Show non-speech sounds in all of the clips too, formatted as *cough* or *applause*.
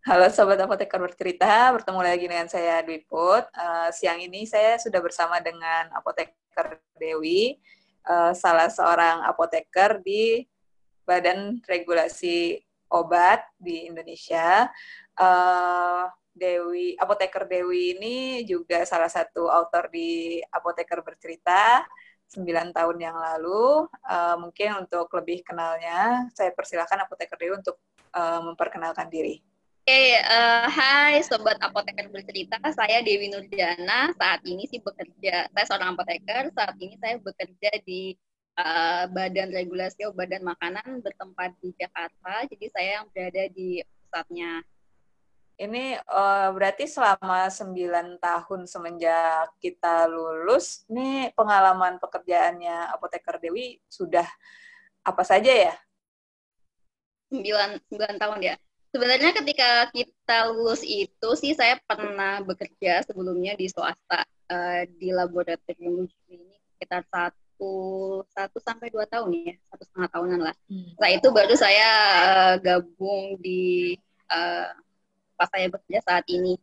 Halo Sobat Apoteker Bercerita, bertemu lagi dengan saya Dwi Put. Uh, siang ini saya sudah bersama dengan Apoteker Dewi, uh, salah seorang apoteker di Badan Regulasi Obat di Indonesia. Uh, Dewi, Apoteker Dewi ini juga salah satu author di Apoteker Bercerita, 9 tahun yang lalu. Uh, mungkin untuk lebih kenalnya, saya persilahkan Apoteker Dewi untuk memperkenalkan diri. Oke, okay, uh, eh, hai Sobat Apoteker Bercerita, saya Dewi Nurjana, saat ini sih bekerja, saya seorang apoteker, saat ini saya bekerja di uh, Badan Regulasi Obat dan Makanan bertempat di Jakarta, jadi saya yang berada di pusatnya. Ini uh, berarti selama 9 tahun semenjak kita lulus, ini pengalaman pekerjaannya Apoteker Dewi sudah apa saja ya? 9, 9 tahun ya sebenarnya ketika kita lulus itu sih saya pernah bekerja sebelumnya di swasta uh, di laboratorium uji klinik sekitar satu satu sampai dua tahun ya satu setengah tahunan lah. Hmm. Setelah itu baru saya uh, gabung di uh, pas saya bekerja saat ini.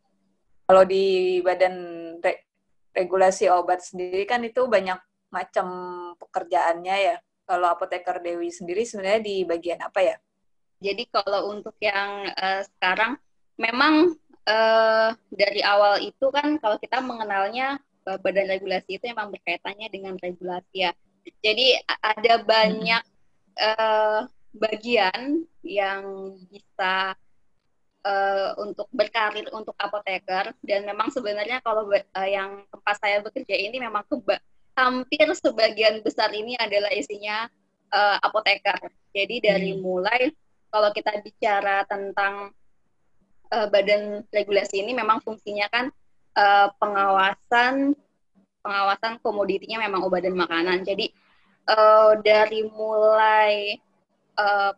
Kalau di badan re regulasi obat sendiri kan itu banyak macam pekerjaannya ya. Kalau apoteker Dewi sendiri sebenarnya di bagian apa ya? Jadi kalau untuk yang uh, sekarang memang uh, dari awal itu kan kalau kita mengenalnya uh, badan regulasi itu memang berkaitannya dengan regulasi ya. Jadi ada banyak uh, bagian yang bisa uh, untuk berkarir untuk apoteker dan memang sebenarnya kalau uh, yang tempat saya bekerja ini memang keba hampir sebagian besar ini adalah isinya uh, apoteker. Jadi dari hmm. mulai kalau kita bicara tentang uh, badan regulasi ini memang fungsinya kan uh, pengawasan pengawasan komoditinya memang obat dan makanan. Jadi uh, dari mulai uh,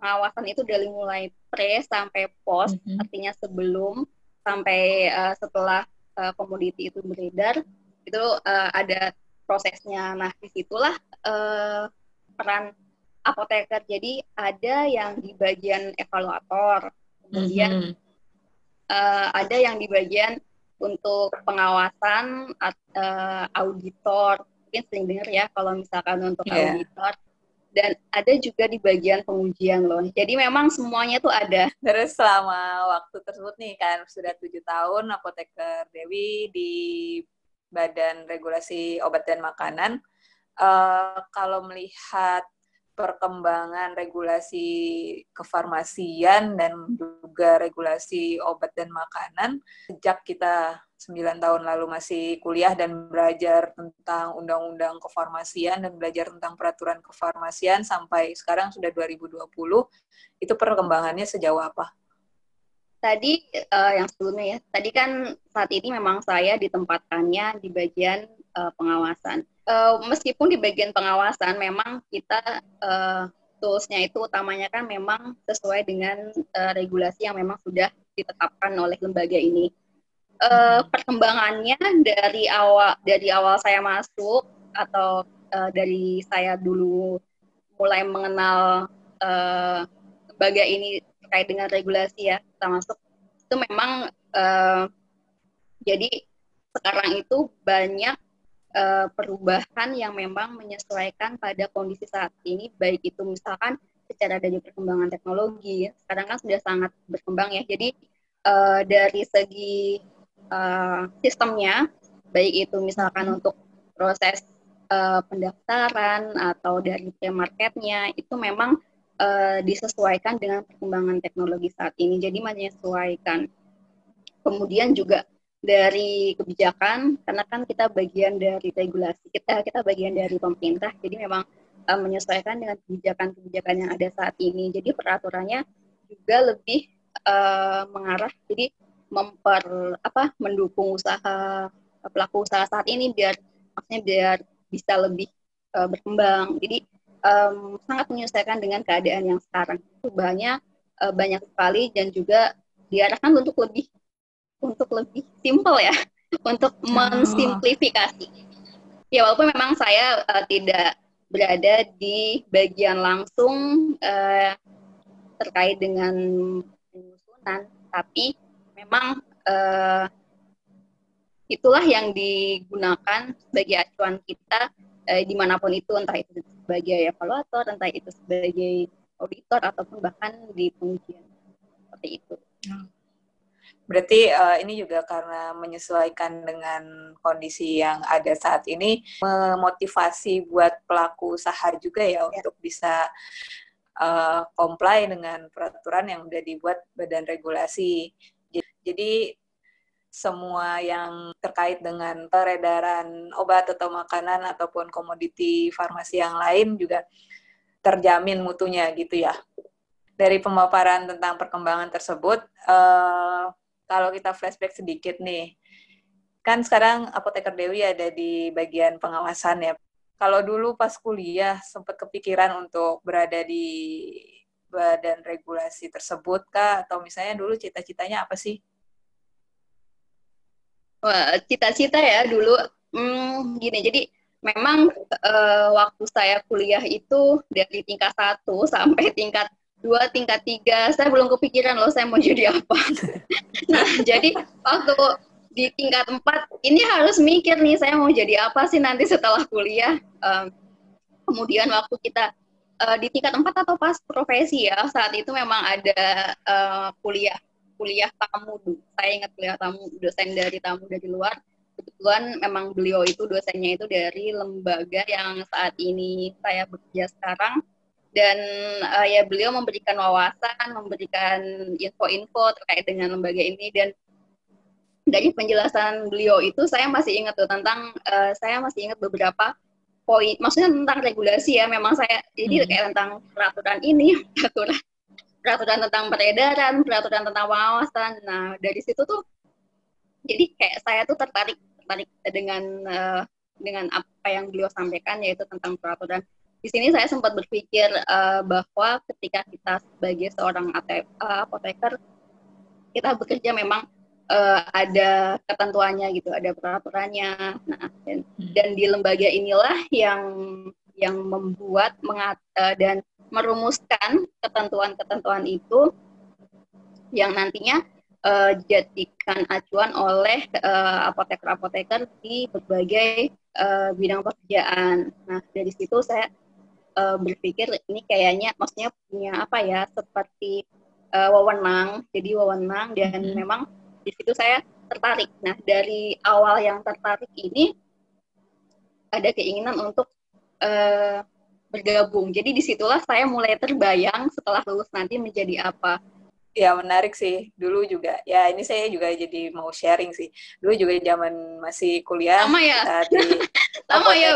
pengawasan itu dari mulai pre sampai post, mm -hmm. artinya sebelum sampai uh, setelah uh, komoditi itu beredar itu uh, ada prosesnya. Nah di situlah uh, peran apoteker. Jadi ada yang di bagian evaluator, kemudian mm -hmm. uh, ada yang di bagian untuk pengawasan uh, auditor. Mungkin sering dengar ya kalau misalkan untuk yeah. auditor. Dan ada juga di bagian pengujian loh. Jadi memang semuanya tuh ada. Terus selama waktu tersebut nih kan sudah tujuh tahun apoteker Dewi di Badan Regulasi Obat dan Makanan. Uh, kalau melihat perkembangan regulasi kefarmasian dan juga regulasi obat dan makanan sejak kita 9 tahun lalu masih kuliah dan belajar tentang undang-undang kefarmasian dan belajar tentang peraturan kefarmasian sampai sekarang sudah 2020 itu perkembangannya sejauh apa? Tadi uh, yang sebelumnya ya, tadi kan saat ini memang saya ditempatkannya di bagian uh, pengawasan uh, meskipun di bagian pengawasan memang kita uh, toolsnya itu utamanya kan memang sesuai dengan uh, regulasi yang memang sudah ditetapkan oleh lembaga ini. Uh, perkembangannya dari awal dari awal saya masuk atau uh, dari saya dulu mulai mengenal uh, lembaga ini terkait dengan regulasi ya kita masuk itu memang uh, jadi sekarang itu banyak uh, perubahan yang memang menyesuaikan pada kondisi saat ini, baik itu misalkan secara dari perkembangan teknologi, sekarang kan sudah sangat berkembang ya. Jadi uh, dari segi uh, sistemnya, baik itu misalkan untuk proses uh, pendaftaran atau dari pre-marketnya, itu memang uh, disesuaikan dengan perkembangan teknologi saat ini. Jadi menyesuaikan. Kemudian juga dari kebijakan karena kan kita bagian dari regulasi kita kita bagian dari pemerintah jadi memang uh, menyesuaikan dengan kebijakan-kebijakan yang ada saat ini. Jadi peraturannya juga lebih uh, mengarah jadi memper apa mendukung usaha pelaku usaha saat ini biar maksudnya biar bisa lebih uh, berkembang. Jadi um, sangat menyesuaikan dengan keadaan yang sekarang. Perubahannya uh, banyak sekali dan juga diarahkan untuk lebih untuk lebih simple ya, *laughs* untuk oh. mensimplifikasi. Ya walaupun memang saya uh, tidak berada di bagian langsung uh, terkait dengan penyusunan, tapi memang uh, itulah yang digunakan sebagai acuan kita uh, di mana pun itu entah itu sebagai evaluator entah itu sebagai auditor ataupun bahkan di pengujian seperti itu. Hmm. Berarti uh, ini juga karena menyesuaikan dengan kondisi yang ada saat ini, memotivasi buat pelaku usaha juga ya, ya. untuk bisa uh, comply dengan peraturan yang sudah dibuat badan regulasi. Jadi semua yang terkait dengan peredaran obat atau makanan ataupun komoditi farmasi yang lain juga terjamin mutunya gitu ya. Dari pemaparan tentang perkembangan tersebut, uh, kalau kita flashback sedikit nih, kan sekarang apoteker Dewi ada di bagian pengawasan ya. Kalau dulu pas kuliah sempat kepikiran untuk berada di badan regulasi tersebut kah? Atau misalnya dulu cita-citanya apa sih? Cita-cita ya dulu, hmm, gini, jadi memang uh, waktu saya kuliah itu dari tingkat satu sampai tingkat dua tingkat tiga. Saya belum kepikiran loh saya mau *laughs* jadi apa. Nah jadi waktu di tingkat empat ini harus mikir nih saya mau jadi apa sih nanti setelah kuliah? Um, kemudian waktu kita uh, di tingkat empat atau pas profesi ya saat itu memang ada uh, kuliah kuliah tamu saya ingat kuliah tamu dosen dari tamu dari luar. Kebetulan memang beliau itu dosennya itu dari lembaga yang saat ini saya bekerja sekarang dan uh, ya beliau memberikan wawasan, memberikan info-info terkait dengan lembaga ini dan dari penjelasan beliau itu saya masih ingat tuh tentang uh, saya masih ingat beberapa poin maksudnya tentang regulasi ya memang saya jadi hmm. kayak tentang peraturan ini *laughs* peraturan peraturan tentang peredaran peraturan tentang pengawasan nah dari situ tuh jadi kayak saya tuh tertarik tertarik dengan uh, dengan apa yang beliau sampaikan yaitu tentang peraturan. Di sini saya sempat berpikir uh, bahwa ketika kita sebagai seorang uh, apoteker kita bekerja memang uh, ada ketentuannya gitu, ada peraturannya. Nah, dan, hmm. dan di lembaga inilah yang yang membuat mengat, uh, dan merumuskan ketentuan-ketentuan itu yang nantinya uh, dijadikan acuan oleh uh, apoteker-apoteker di berbagai uh, bidang pekerjaan. Nah, dari situ saya uh, berpikir ini kayaknya maksudnya punya apa ya seperti uh, wewenang, jadi wewenang dan hmm. memang di situ saya tertarik. Nah, dari awal yang tertarik ini ada keinginan untuk uh, bergabung. Jadi di situlah saya mulai terbayang setelah lulus nanti menjadi apa. Ya menarik sih. Dulu juga ya ini saya juga jadi mau sharing sih. Dulu juga zaman masih kuliah sama ya? di *laughs* sama ya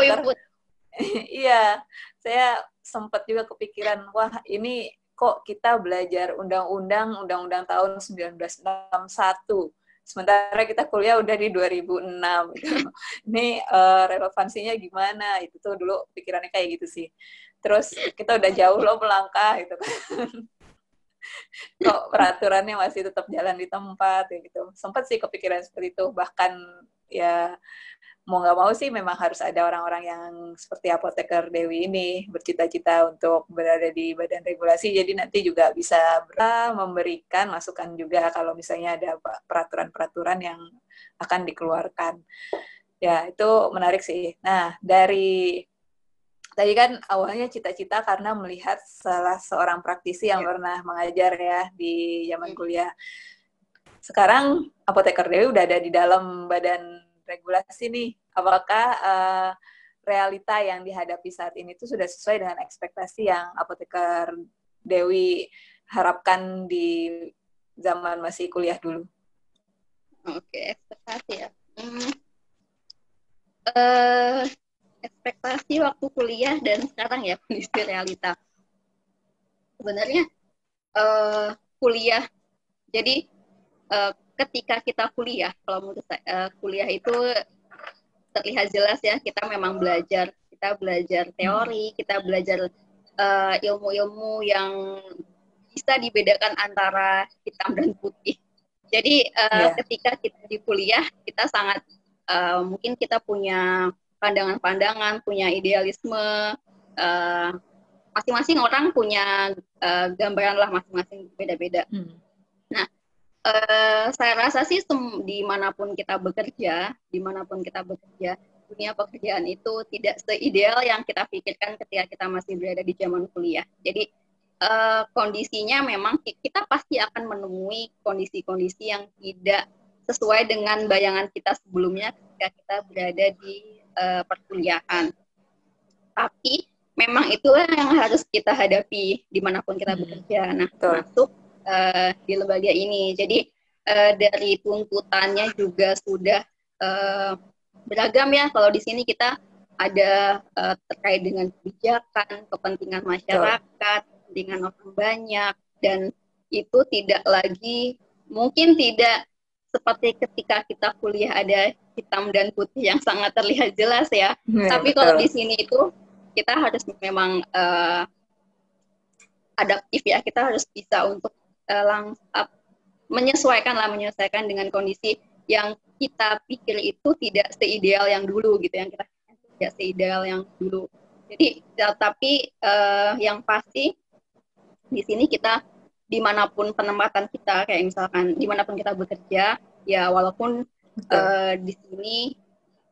*laughs* iya saya sempat juga kepikiran wah ini kok kita belajar undang-undang undang-undang tahun 1961 sementara kita kuliah udah di 2006 *laughs* gitu. ini uh, relevansinya gimana? Itu tuh dulu pikirannya kayak gitu sih. Terus kita udah jauh loh melangkah gitu kan. *laughs* Kok peraturannya masih tetap jalan di tempat gitu. Sempat sih kepikiran seperti itu. Bahkan ya mau nggak mau sih memang harus ada orang-orang yang seperti apoteker Dewi ini bercita-cita untuk berada di badan regulasi jadi nanti juga bisa memberikan masukan juga kalau misalnya ada peraturan-peraturan yang akan dikeluarkan ya itu menarik sih nah dari tadi kan awalnya cita-cita karena melihat salah seorang praktisi yang yeah. pernah mengajar ya di zaman hmm. kuliah. Sekarang apoteker Dewi udah ada di dalam badan regulasi nih. Apakah uh, realita yang dihadapi saat ini itu sudah sesuai dengan ekspektasi yang apoteker Dewi harapkan di zaman masih kuliah dulu? Oke, ekspektasi ya. Hmm. Uh, ekspektasi waktu kuliah dan sekarang ya *laughs* kondisi realita. Sebenarnya uh, kuliah, jadi uh, ketika kita kuliah, kalau menurut saya uh, kuliah itu terlihat jelas ya kita memang belajar, kita belajar teori, kita belajar ilmu-ilmu uh, yang bisa dibedakan antara hitam dan putih. Jadi uh, yeah. ketika kita di kuliah kita sangat uh, mungkin kita punya pandangan-pandangan, punya idealisme. eh, masing-masing orang punya uh, gambaran lah masing-masing beda-beda. Hmm. Nah, uh, saya rasa sih di mana pun kita bekerja, di mana pun kita bekerja, dunia pekerjaan itu tidak seideal yang kita pikirkan ketika kita masih berada di zaman kuliah. Jadi uh, kondisinya memang kita pasti akan menemui kondisi-kondisi yang tidak sesuai dengan bayangan kita sebelumnya ketika kita berada di uh, perkuliahan. Tapi memang itulah yang harus kita hadapi di mana pun kita hmm. bekerja. Nah, Betul. masuk uh, di lembaga ini. Jadi uh, dari tuntutannya juga sudah uh, beragam ya. Kalau di sini kita ada uh, terkait dengan kebijakan, kepentingan masyarakat, kepentingan orang banyak, dan itu tidak lagi mungkin tidak seperti ketika kita kuliah ada hitam dan putih yang sangat terlihat jelas ya. Hmm, Tapi kalau di sini itu kita harus memang uh, adaptif ya kita harus bisa untuk uh, lang uh, menyesuaikan lah menyesuaikan dengan kondisi yang kita pikir itu tidak seideal yang dulu gitu yang kita tidak seideal yang dulu. Jadi ya, tapi uh, yang pasti di sini kita di mana pun penempatan kita kayak misalkan di mana pun kita bekerja ya walaupun uh, di sini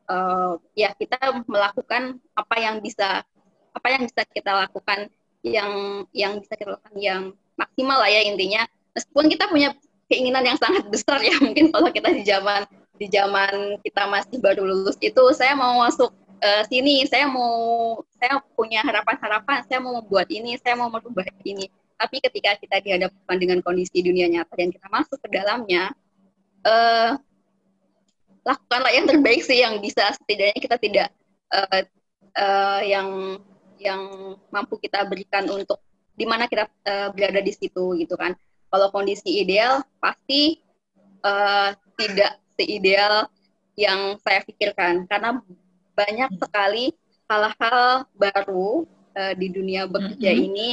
uh, ya kita melakukan apa yang bisa apa yang bisa kita lakukan yang yang bisa kita lakukan yang maksimal lah ya intinya. Meskipun kita punya keinginan yang sangat besar ya *laughs* mungkin kalau kita di zaman di zaman kita masih baru lulus itu saya mau masuk uh, sini saya mau saya punya harapan-harapan saya mau membuat ini saya mau merubah ini. Tapi ketika kita dihadapkan dengan kondisi dunia nyata dan kita masuk ke dalamnya uh, lakukanlah yang terbaik sih yang bisa. Setidaknya kita tidak uh, uh, yang yang mampu kita berikan untuk di mana kita uh, berada di situ gitu kan. Kalau kondisi ideal pasti uh, tidak seideal yang saya pikirkan karena banyak sekali hal-hal baru uh, di dunia bekerja mm -hmm. ini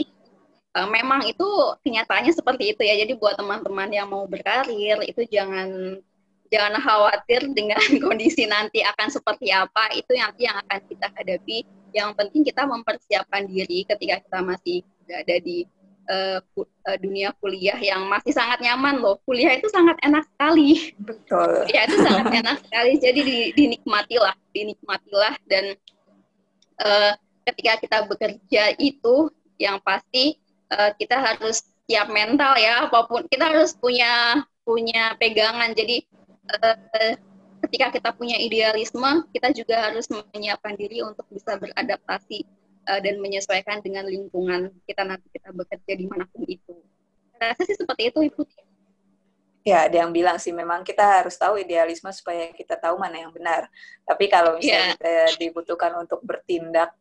uh, memang itu kenyataannya seperti itu ya. Jadi buat teman-teman yang mau berkarir itu jangan jangan khawatir dengan *laughs* kondisi nanti akan seperti apa. Itu nanti yang akan kita hadapi yang penting kita mempersiapkan diri ketika kita masih ada di uh, dunia kuliah yang masih sangat nyaman loh. Kuliah itu sangat enak sekali. Betul. Kuliah itu sangat enak sekali. Jadi di, dinikmatilah, dinikmatilah dan uh, ketika kita bekerja itu yang pasti uh, kita harus siap mental ya apa pun. Kita harus punya punya pegangan. Jadi uh, ketika kita punya idealisme, kita juga harus menyiapkan diri untuk bisa beradaptasi uh, dan menyesuaikan dengan lingkungan kita nanti kita bekerja di mana pun itu. Rasa sih seperti itu, Ibu. Ya, ada yang bilang sih memang kita harus tahu idealisme supaya kita tahu mana yang benar. Tapi kalau misalnya yeah. kita dibutuhkan untuk bertindak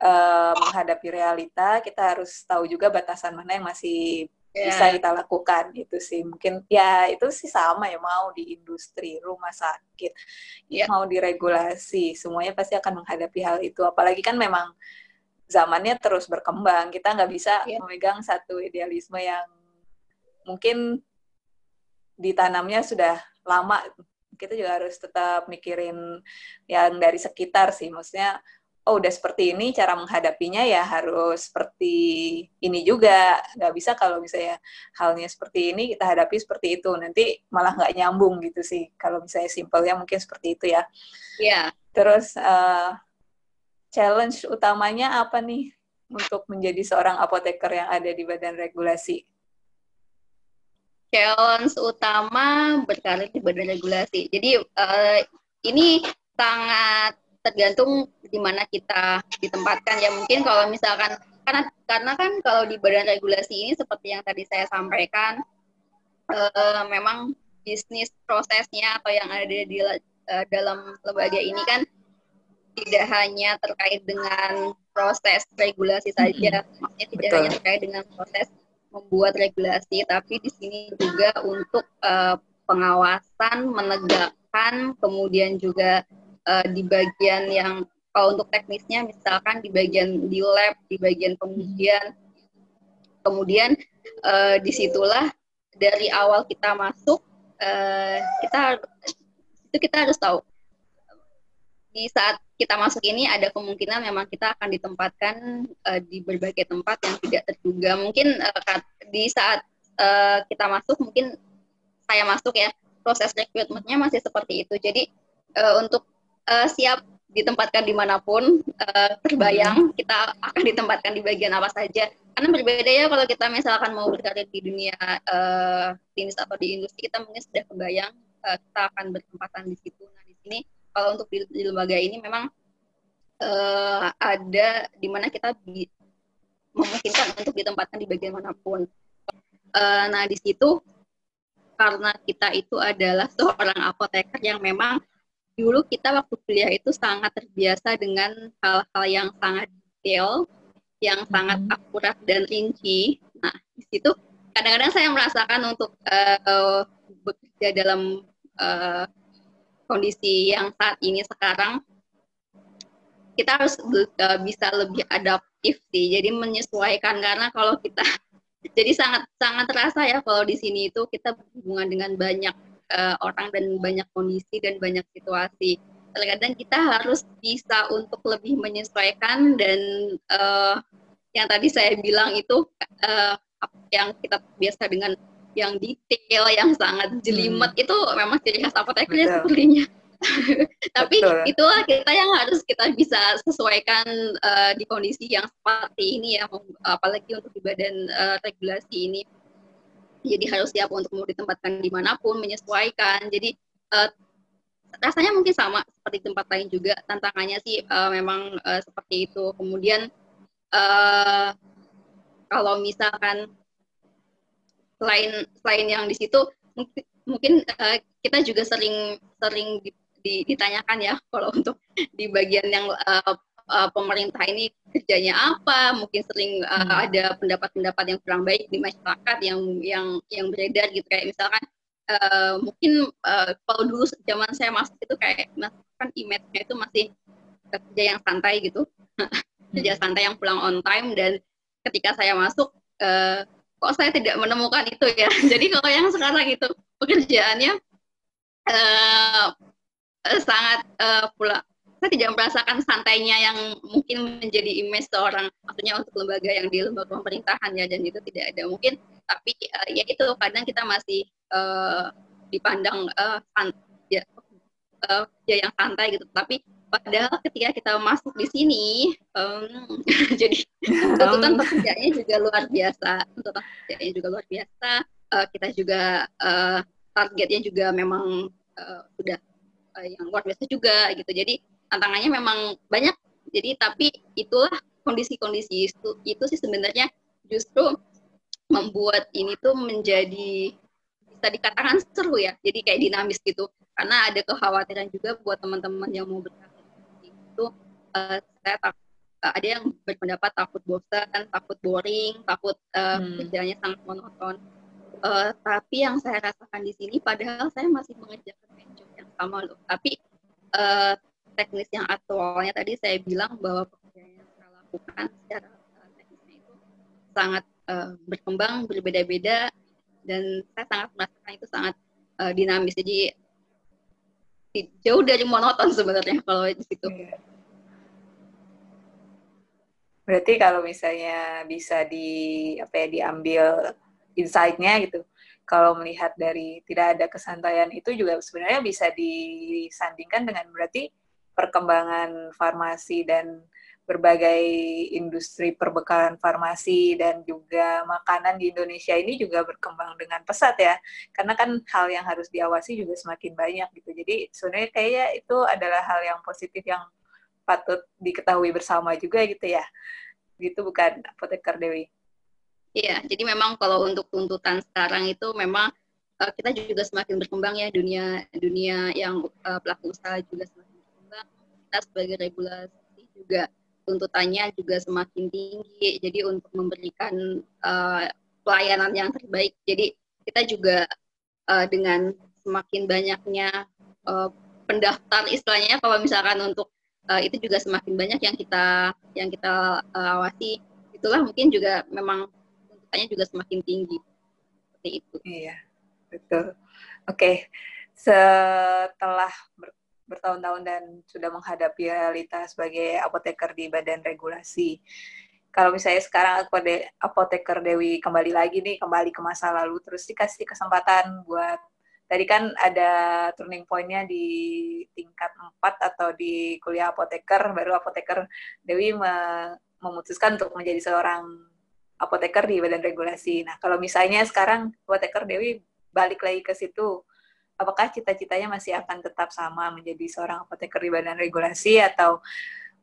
uh, menghadapi realita, kita harus tahu juga batasan mana yang masih yeah. bisa kita lakukan itu sih mungkin ya itu sih sama ya mau di industri rumah sakit yeah. mau diregulasi semuanya pasti akan menghadapi hal itu apalagi kan memang zamannya terus berkembang kita nggak bisa yeah. memegang satu idealisme yang mungkin ditanamnya sudah lama kita juga harus tetap mikirin yang dari sekitar sih maksudnya oh udah seperti ini cara menghadapinya ya harus seperti ini juga nggak bisa kalau misalnya halnya seperti ini kita hadapi seperti itu nanti malah nggak nyambung gitu sih kalau misalnya simpelnya mungkin seperti itu ya Iya. Yeah. terus uh, challenge utamanya apa nih untuk menjadi seorang apoteker yang ada di badan regulasi challenge utama berkarir di badan regulasi jadi uh, ini sangat tergantung di mana kita ditempatkan. Ya mungkin kalau misalkan karena karena kan kalau di badan regulasi ini seperti yang tadi saya sampaikan uh, memang bisnis prosesnya atau yang ada di uh, dalam lembaga ini kan tidak hanya terkait dengan proses regulasi saja, maksudnya tidak Betul. hanya terkait dengan proses membuat regulasi, tapi di sini juga untuk uh, pengawasan, menegakkan, kemudian juga uh, di bagian yang kalau untuk teknisnya misalkan di bagian di lab, di bagian pengujian, kemudian uh, di situlah dari awal kita masuk uh, kita itu kita harus tahu. Di saat kita masuk ini ada kemungkinan memang kita akan ditempatkan uh, di berbagai tempat yang tidak terduga. Mungkin uh, di saat uh, kita masuk mungkin saya masuk ya proses rekrutmennya masih seperti itu. Jadi uh, untuk uh, siap ditempatkan di mana pun uh, terbayang hmm. kita akan ditempatkan di bagian apa saja. Karena berbeda ya kalau kita misalkan mau berkarir di dunia uh, atau di industri kita mungkin sudah kebayang uh, kita akan bertempatan di situ. Nah di sini kalau untuk di, di lembaga ini memang uh, ada di mana kita di, memungkinkan untuk ditempatkan di bagian mana pun. Uh, nah di situ karena kita itu adalah *laughs* seorang apoteker yang memang dulu kita waktu kuliah itu sangat terbiasa dengan hal-hal yang sangat detail, yang hmm. sangat akurat dan rinci. Nah, di situ kadang-kadang saya merasakan untuk uh, bekerja dalam uh, kondisi yang saat ini sekarang kita harus uh, bisa lebih adaptif sih. Jadi menyesuaikan karena kalau kita *laughs* jadi sangat sangat terasa ya kalau di sini itu kita berhubungan dengan banyak uh, orang dan banyak kondisi dan banyak situasi. Kadang-kadang kita harus bisa untuk lebih menyesuaikan dan uh, yang tadi saya bilang itu uh, yang kita biasa dengan yang detail, yang sangat jelimet hmm. itu memang ciri khas apoteker sepertinya. *laughs* Tapi Betul. itulah kita yang harus kita bisa sesuaikan uh, di kondisi yang seperti ini ya, apalagi untuk di badan uh, regulasi ini jadi harus siap untuk mau ditempatkan di mana pun menyesuaikan. Jadi uh, rasanya mungkin sama seperti tempat lain juga. Tantangannya sih uh, memang uh, seperti itu. Kemudian uh, kalau misalkan selain selain yang di situ mungkin, mungkin uh, kita juga sering sering ditanyakan ya kalau untuk di bagian yang uh, uh, pemerintah ini kerjanya apa, mungkin sering uh, hmm. ada pendapat-pendapat yang kurang baik di masyarakat yang yang yang beredar gitu kayak misalkan uh, mungkin uh, kalau dulu zaman saya masuk itu kayak kan image-nya itu masih kerja yang santai gitu, *laughs* kerja hmm. santai yang pulang on time dan ketika saya masuk uh, kok saya tidak menemukan itu ya. *laughs* Jadi kalau yang sekarang itu pekerjaannya uh, sangat uh, pula saya tidak merasakan santainya yang mungkin menjadi image seorang maksudnya untuk lembaga yang di lembaga pemerintahan ya dan itu tidak ada. Mungkin tapi uh, ya itu kadang kita masih uh, dipandang uh, san, ya, uh, ya yang santai gitu. Tapi padahal ketika kita masuk di sini um, *laughs* jadi tuntutan pekerjaannya juga luar biasa. Tuntutan pekerjaannya juga luar biasa. Uh, kita juga uh, targetnya juga memang uh, sudah uh, yang luar biasa juga gitu. Jadi tantangannya memang banyak. Jadi tapi itulah kondisi-kondisi itu itu sih sebenarnya justru membuat ini tuh menjadi bisa dikatakan seru ya. Jadi kayak dinamis gitu. Karena ada kekhawatiran juga buat teman-teman yang mau berkarir itu uh, saya tak uh, ada yang berpendapat takut bosan takut boring takut uh, hmm. kerjanya sangat monoton. Uh, tapi yang saya rasakan di sini padahal saya masih mengerjakan job yang sama loh. Tapi uh, teknis yang aktualnya tadi saya bilang bahwa pekerjaan yang saya lakukan secara uh, teknisnya itu sangat uh, berkembang berbeda-beda dan saya sangat merasakan itu sangat uh, dinamis jadi jauh dari monoton sebenarnya kalau di situ. Iya. Berarti kalau misalnya bisa di apa ya diambil insight-nya gitu. Kalau melihat dari tidak ada kesantaian itu juga sebenarnya bisa disandingkan dengan berarti perkembangan farmasi dan berbagai industri perbekalan farmasi dan juga makanan di Indonesia ini juga berkembang dengan pesat ya. Karena kan hal yang harus diawasi juga semakin banyak gitu. Jadi sebenarnya kayaknya itu adalah hal yang positif yang patut diketahui bersama juga gitu ya. Gitu bukan apoteker Dewi? Iya, jadi memang kalau untuk tuntutan sekarang itu memang uh, kita juga semakin berkembang ya dunia dunia yang uh, pelaku usaha juga semakin kita sebagai regulasi juga tuntutannya juga semakin tinggi. Jadi untuk memberikan uh, pelayanan yang terbaik. Jadi kita juga uh, dengan semakin banyaknya uh, pendaftar istilahnya kalau misalkan untuk uh, itu juga semakin banyak yang kita yang kita uh, awasi. Itulah mungkin juga memang tuntutannya juga semakin tinggi. Seperti itu. Iya, betul. Oke. Okay. Setelah bertahun-tahun dan sudah menghadapi realitas sebagai apoteker di badan regulasi. Kalau misalnya sekarang apoteker Dewi kembali lagi nih, kembali ke masa lalu, terus dikasih kesempatan buat tadi kan ada turning point-nya di tingkat 4 atau di kuliah apoteker, baru apoteker Dewi memutuskan untuk menjadi seorang apoteker di badan regulasi. Nah, kalau misalnya sekarang apoteker Dewi balik lagi ke situ, apakah cita-citanya masih akan tetap sama menjadi seorang apoteker di badan regulasi atau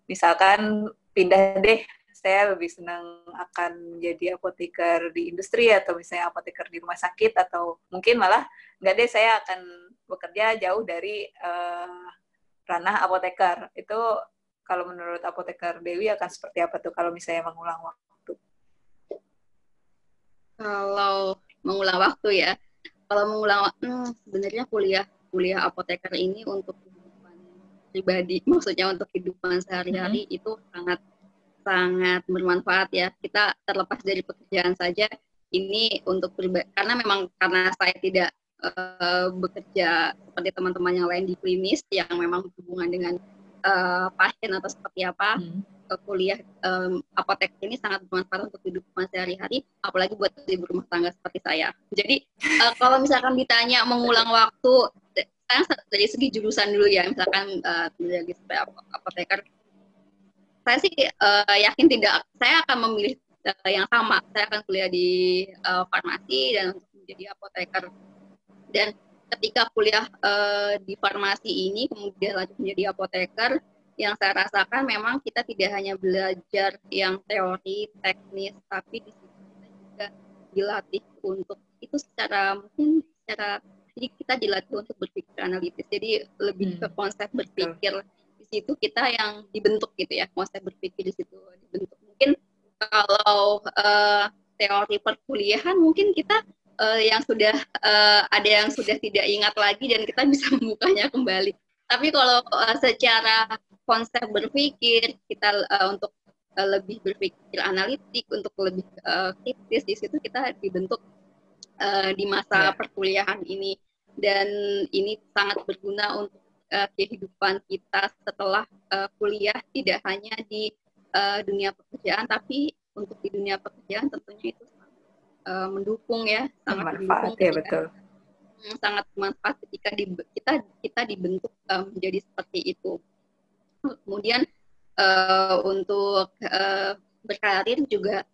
misalkan pindah deh saya lebih senang akan jadi apoteker di industri atau misalnya apoteker di rumah sakit atau mungkin malah nggak deh saya akan bekerja jauh dari uh, ranah apoteker itu kalau menurut apoteker Dewi akan seperti apa tuh kalau misalnya mengulang waktu? Kalau mengulang waktu ya, kalau mengulang hmm, sebenarnya kuliah kuliah apoteker ini untuk kehidupan pribadi, *laughs* maksudnya untuk kehidupan sehari-hari -hmm. itu sangat sangat bermanfaat ya. Kita terlepas dari pekerjaan saja ini untuk pribadi karena memang karena saya tidak uh, bekerja seperti teman-teman yang lain di klinis yang memang berhubungan dengan uh, pasien atau seperti apa. Hmm. kuliah um, apotek ini sangat bermanfaat untuk kehidupan sehari-hari, apalagi buat ibu rumah tangga seperti saya. Jadi uh, *laughs* kalau misalkan ditanya mengulang waktu, saya dari segi jurusan dulu ya, misalkan uh, menjadi apoteker, saya sih uh, yakin tidak saya akan memilih uh, yang sama saya akan kuliah di uh, farmasi dan menjadi apoteker dan ketika kuliah uh, di farmasi ini kemudian lanjut menjadi apoteker yang saya rasakan memang kita tidak hanya belajar yang teori teknis tapi di situ kita juga dilatih untuk itu secara mungkin secara jadi kita dilatih untuk berpikir analitis. Jadi lebih hmm. ke konsep berpikir. Situ kita yang dibentuk gitu ya konsep berpikir di situ dibentuk. Mungkin kalau uh, teori perkuliahan mungkin kita uh, yang sudah uh, ada yang sudah tidak ingat lagi dan kita bisa *laughs* membukanya kembali tapi kalau uh, secara konsep berpikir kita uh, untuk uh, lebih berpikir analitik untuk lebih uh, kritis di situ kita dibentuk uh, di masa yeah. perkuliahan ini dan ini sangat berguna untuk uh, kehidupan kita setelah uh, kuliah tidak hanya di uh, dunia pekerjaan tapi untuk di dunia pekerjaan tentunya itu uh, mendukung ya sangat mendukung ya betul sangat bermanfaat ketika di, kita kita dibentuk uh, menjadi seperti itu. Kemudian uh, untuk uh, berkarir juga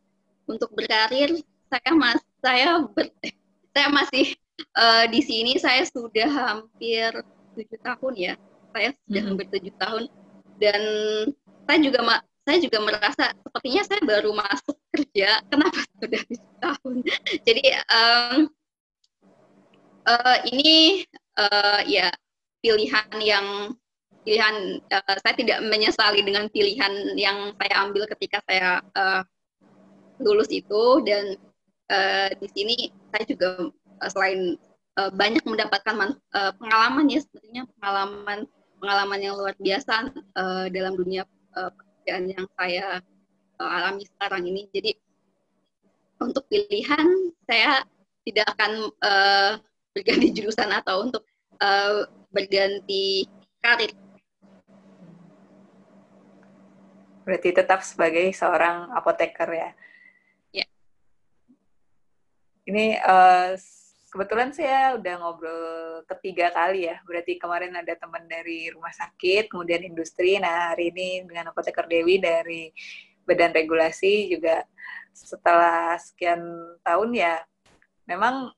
untuk berkarir saya mas saya ber, *laughs* saya masih uh, di sini saya sudah hampir tujuh tahun ya. Saya sudah hmm. hampir tujuh tahun. Dan saya juga saya juga merasa sepertinya saya baru masuk kerja. Kenapa *laughs* sudah tujuh tahun? Jadi um, uh, ini uh, ya pilihan yang pilihan uh, saya tidak menyesali dengan pilihan yang saya ambil ketika saya uh, lulus itu dan uh, di sini saya juga uh, selain uh, banyak mendapatkan uh, pengalaman ya sebenarnya pengalaman pengalaman yang luar biasa uh, dalam dunia uh, pekerjaan yang saya uh, alami sekarang ini. Jadi untuk pilihan saya tidak akan uh, berganti *laughs* jurusan atau untuk uh, berganti karir. Berarti tetap sebagai seorang apoteker ya? Ya. Ini uh, kebetulan saya udah ngobrol ketiga kali ya. Berarti kemarin ada teman dari rumah sakit, kemudian industri. Nah, hari ini dengan apoteker Dewi dari Badan Regulasi juga setelah sekian tahun ya memang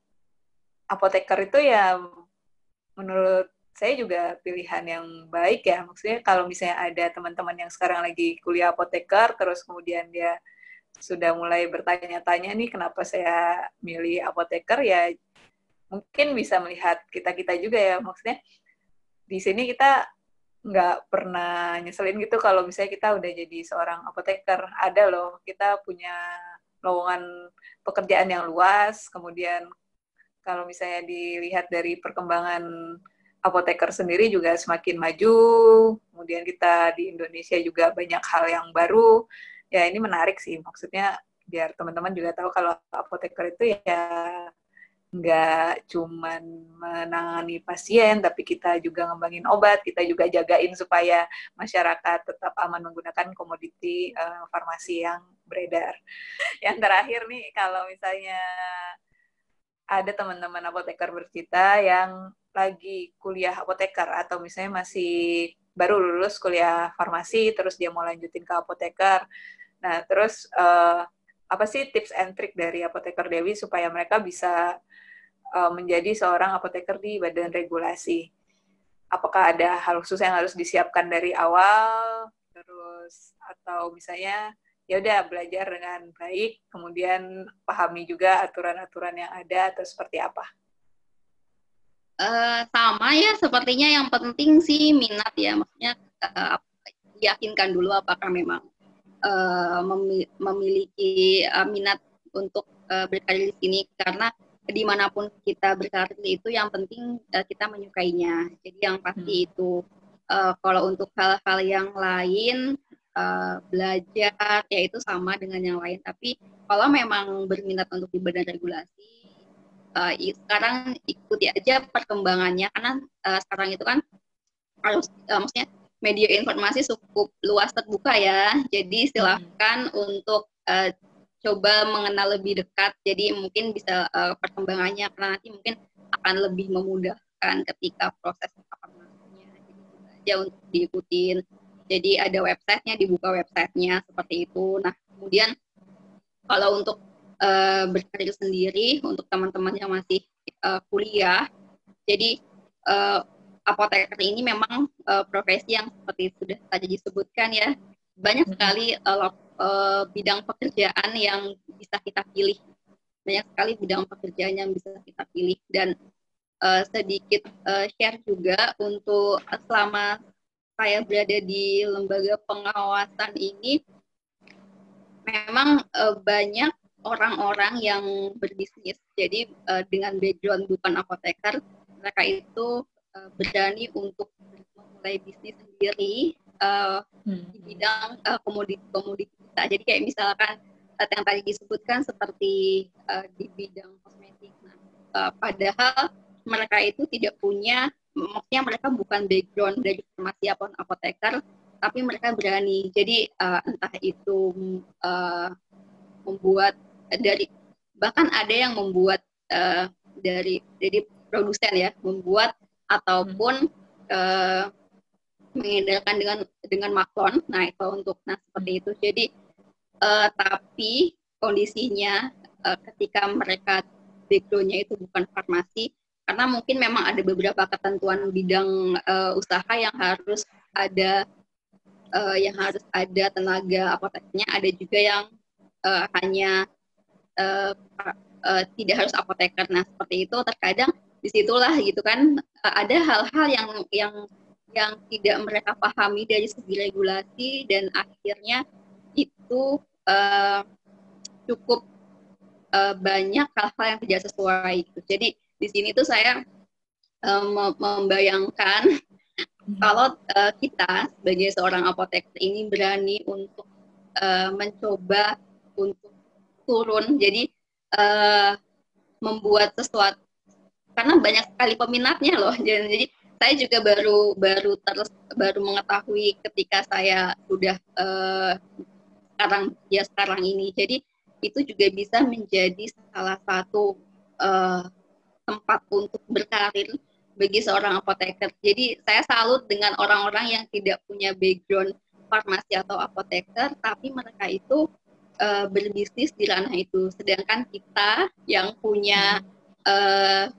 apoteker itu ya menurut saya juga pilihan yang baik ya. Maksudnya kalau misalnya ada teman-teman yang sekarang lagi kuliah apoteker terus kemudian dia sudah mulai bertanya-tanya nih kenapa saya milih apoteker ya mungkin bisa melihat kita kita juga ya maksudnya di sini kita nggak pernah nyeselin gitu kalau misalnya kita udah jadi seorang apoteker ada loh kita punya lowongan pekerjaan yang luas kemudian kalau misalnya dilihat dari perkembangan apoteker sendiri juga semakin maju kemudian kita di Indonesia juga banyak hal yang baru ya ini menarik sih maksudnya biar teman-teman juga tahu kalau apoteker itu ya nggak cuman menangani pasien, tapi kita juga ngembangin obat, kita juga jagain supaya masyarakat tetap aman menggunakan komoditi uh, farmasi yang beredar. *laughs* Yang terakhir nih, kalau misalnya ada teman-teman apoteker bercita yang lagi kuliah apoteker atau misalnya masih baru lulus kuliah farmasi terus dia mau lanjutin ke apoteker. Nah, terus uh, apa sih tips and trick dari apoteker Dewi supaya mereka bisa uh, menjadi seorang apoteker di badan regulasi? Apakah ada hal khusus yang harus disiapkan dari awal terus atau misalnya ya udah belajar dengan baik kemudian pahami juga aturan-aturan yang ada atau seperti apa? Uh, sama ya sepertinya yang penting sih minat ya maksudnya uh, yakinkan dulu apakah memang uh, memiliki uh, minat untuk uh, berkarir di sini karena di mana pun kita berkarir itu yang penting uh, kita menyukainya jadi yang pasti hmm. itu uh, kalau untuk hal-hal yang lain uh, belajar ya itu sama dengan yang lain. Tapi kalau memang berminat untuk di badan regulasi uh, sekarang ikuti aja perkembangannya. Karena uh, sekarang itu kan harus uh, maksudnya media informasi cukup luas terbuka ya. Jadi silahkan hmm. untuk uh, coba mengenal lebih dekat. Jadi mungkin bisa uh, perkembangannya karena nanti mungkin akan lebih memudahkan ketika proses masuknya jadi aja untuk diikutin jadi ada websitenya dibuka websitenya seperti itu. Nah kemudian kalau untuk uh, berkarir sendiri untuk teman-teman yang masih uh, kuliah. Jadi uh, apoteker ini memang uh, profesi yang seperti sudah tadi disebutkan ya banyak sekali uh, uh, bidang pekerjaan yang bisa kita pilih. Banyak sekali bidang pekerjaan yang bisa kita pilih. Dan uh, sedikit uh, share juga untuk selama saya berada di lembaga pengawasan ini memang uh, banyak orang-orang yang berbisnis. Jadi uh, dengan background bukan apoteker, mereka itu uh, berani untuk memulai bisnis sendiri uh, hmm. di bidang uh, komoditi-komoditi kita. Jadi kayak misalkan uh, yang tadi disebutkan seperti uh, di bidang kosmetik. Nah, uh, padahal mereka itu tidak punya, maksudnya mereka bukan background dari farmasi ataupun apoteker, tapi mereka berani. Jadi uh, entah itu uh, membuat dari bahkan ada yang membuat uh, dari jadi produsen ya membuat ataupun uh, mengedarkan dengan dengan maklon nah itu untuk nah seperti itu. Jadi uh, tapi kondisinya uh, ketika mereka backgroundnya itu bukan farmasi karena mungkin memang ada beberapa ketentuan bidang uh, usaha yang harus ada uh, yang harus ada tenaga apoteknya ada juga yang uh, hanya uh, uh, tidak harus apoteker. Nah seperti itu terkadang di situlah gitu kan uh, ada hal-hal yang yang yang tidak mereka pahami dari segi regulasi dan akhirnya itu uh, cukup uh, banyak hal-hal yang tidak sesuai. Gitu. Jadi di sini tuh saya uh, membayangkan hmm. kalau uh, kita sebagai seorang apoteker ini berani untuk uh, mencoba untuk turun. Jadi uh, membuat sesuatu karena banyak sekali peminatnya loh. *laughs* Jadi saya juga baru baru terus baru mengetahui ketika saya sudah uh, sekarang ya sekarang ini. Jadi itu juga bisa menjadi salah satu uh, tempat untuk berkarir bagi seorang apoteker. Jadi saya salut dengan orang-orang yang tidak punya background farmasi atau apoteker, tapi mereka itu uh, berbisnis di ranah itu. Sedangkan kita yang punya uh,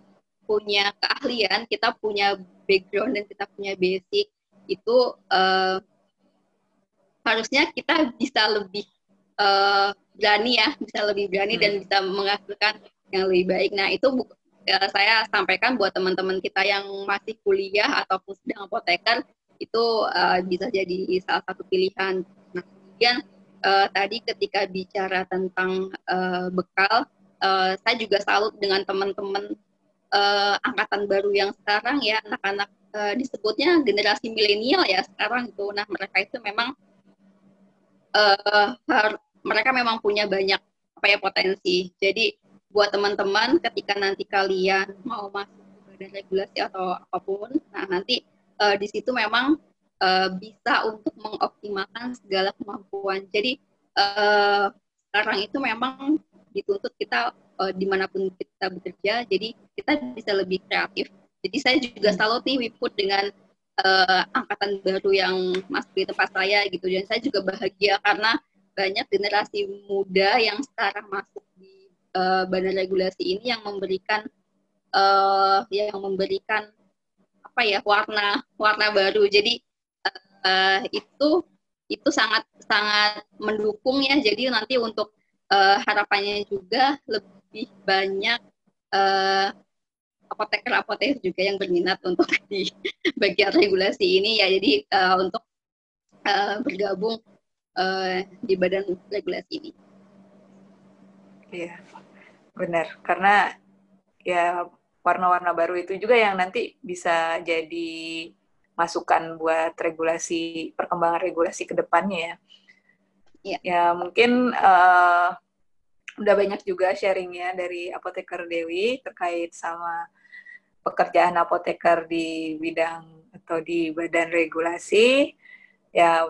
punya keahlian, kita punya background dan kita punya basic itu uh, harusnya kita bisa lebih uh, berani ya, bisa lebih berani hmm. dan bisa menghasilkan yang lebih baik. Nah itu uh, saya sampaikan buat teman-teman kita yang masih kuliah ataupun sedang apoteker itu uh, bisa jadi salah satu pilihan. Nah kemudian uh, tadi ketika bicara tentang uh, bekal, uh, saya juga salut dengan teman-teman uh, angkatan baru yang sekarang ya anak-anak uh, disebutnya generasi milenial ya sekarang itu. Nah mereka itu memang uh, mereka memang punya banyak apa ya potensi. Jadi buat teman-teman ketika nanti kalian mau masuk ke badan regulasi atau apa pun, nah nanti uh, di situ memang uh, bisa untuk mengoptimalkan segala kemampuan. Jadi uh, sekarang itu memang dituntut kita uh, di mana pun kita bekerja, jadi kita bisa lebih kreatif. Jadi saya juga salut nih Wiput dengan uh, angkatan baru yang masuk di tempat saya gitu, dan saya juga bahagia karena banyak generasi muda yang sekarang masuk di uh, badan regulasi ini yang memberikan uh, yang memberikan apa ya warna warna baru. Jadi uh, itu itu sangat sangat mendukung ya. Jadi nanti untuk uh, harapannya juga lebih banyak uh, apoteker-apoteker juga yang berminat untuk *laughs* di bagian regulasi ini ya. Jadi uh, untuk uh, bergabung uh, di badan regulasi ini. Iya, benar. Karena ya warna-warna baru itu juga yang nanti bisa jadi masukan buat regulasi perkembangan regulasi ke depannya ya. Ya, ya mungkin uh, udah banyak juga sharingnya dari apoteker Dewi terkait sama pekerjaan apoteker di bidang atau di badan regulasi. Ya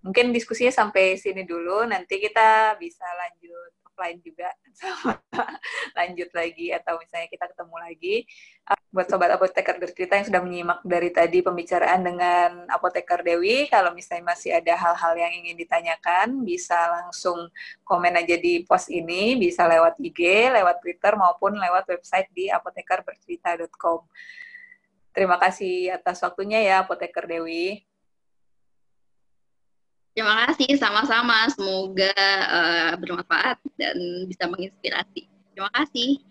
mungkin diskusinya sampai sini dulu. Nanti kita bisa lanjut offline juga *laughs* sama lanjut lagi atau misalnya kita ketemu lagi uh, buat sobat apoteker bercerita yang sudah menyimak dari tadi pembicaraan dengan apoteker Dewi kalau misalnya masih ada hal-hal yang ingin ditanyakan bisa langsung komen aja di post ini bisa lewat IG, lewat Twitter maupun lewat website di apotekerbercerita.com. Terima kasih atas waktunya ya Apoteker Dewi. Terima kasih sama-sama. Semoga uh, bermanfaat dan bisa menginspirasi. Terima kasih.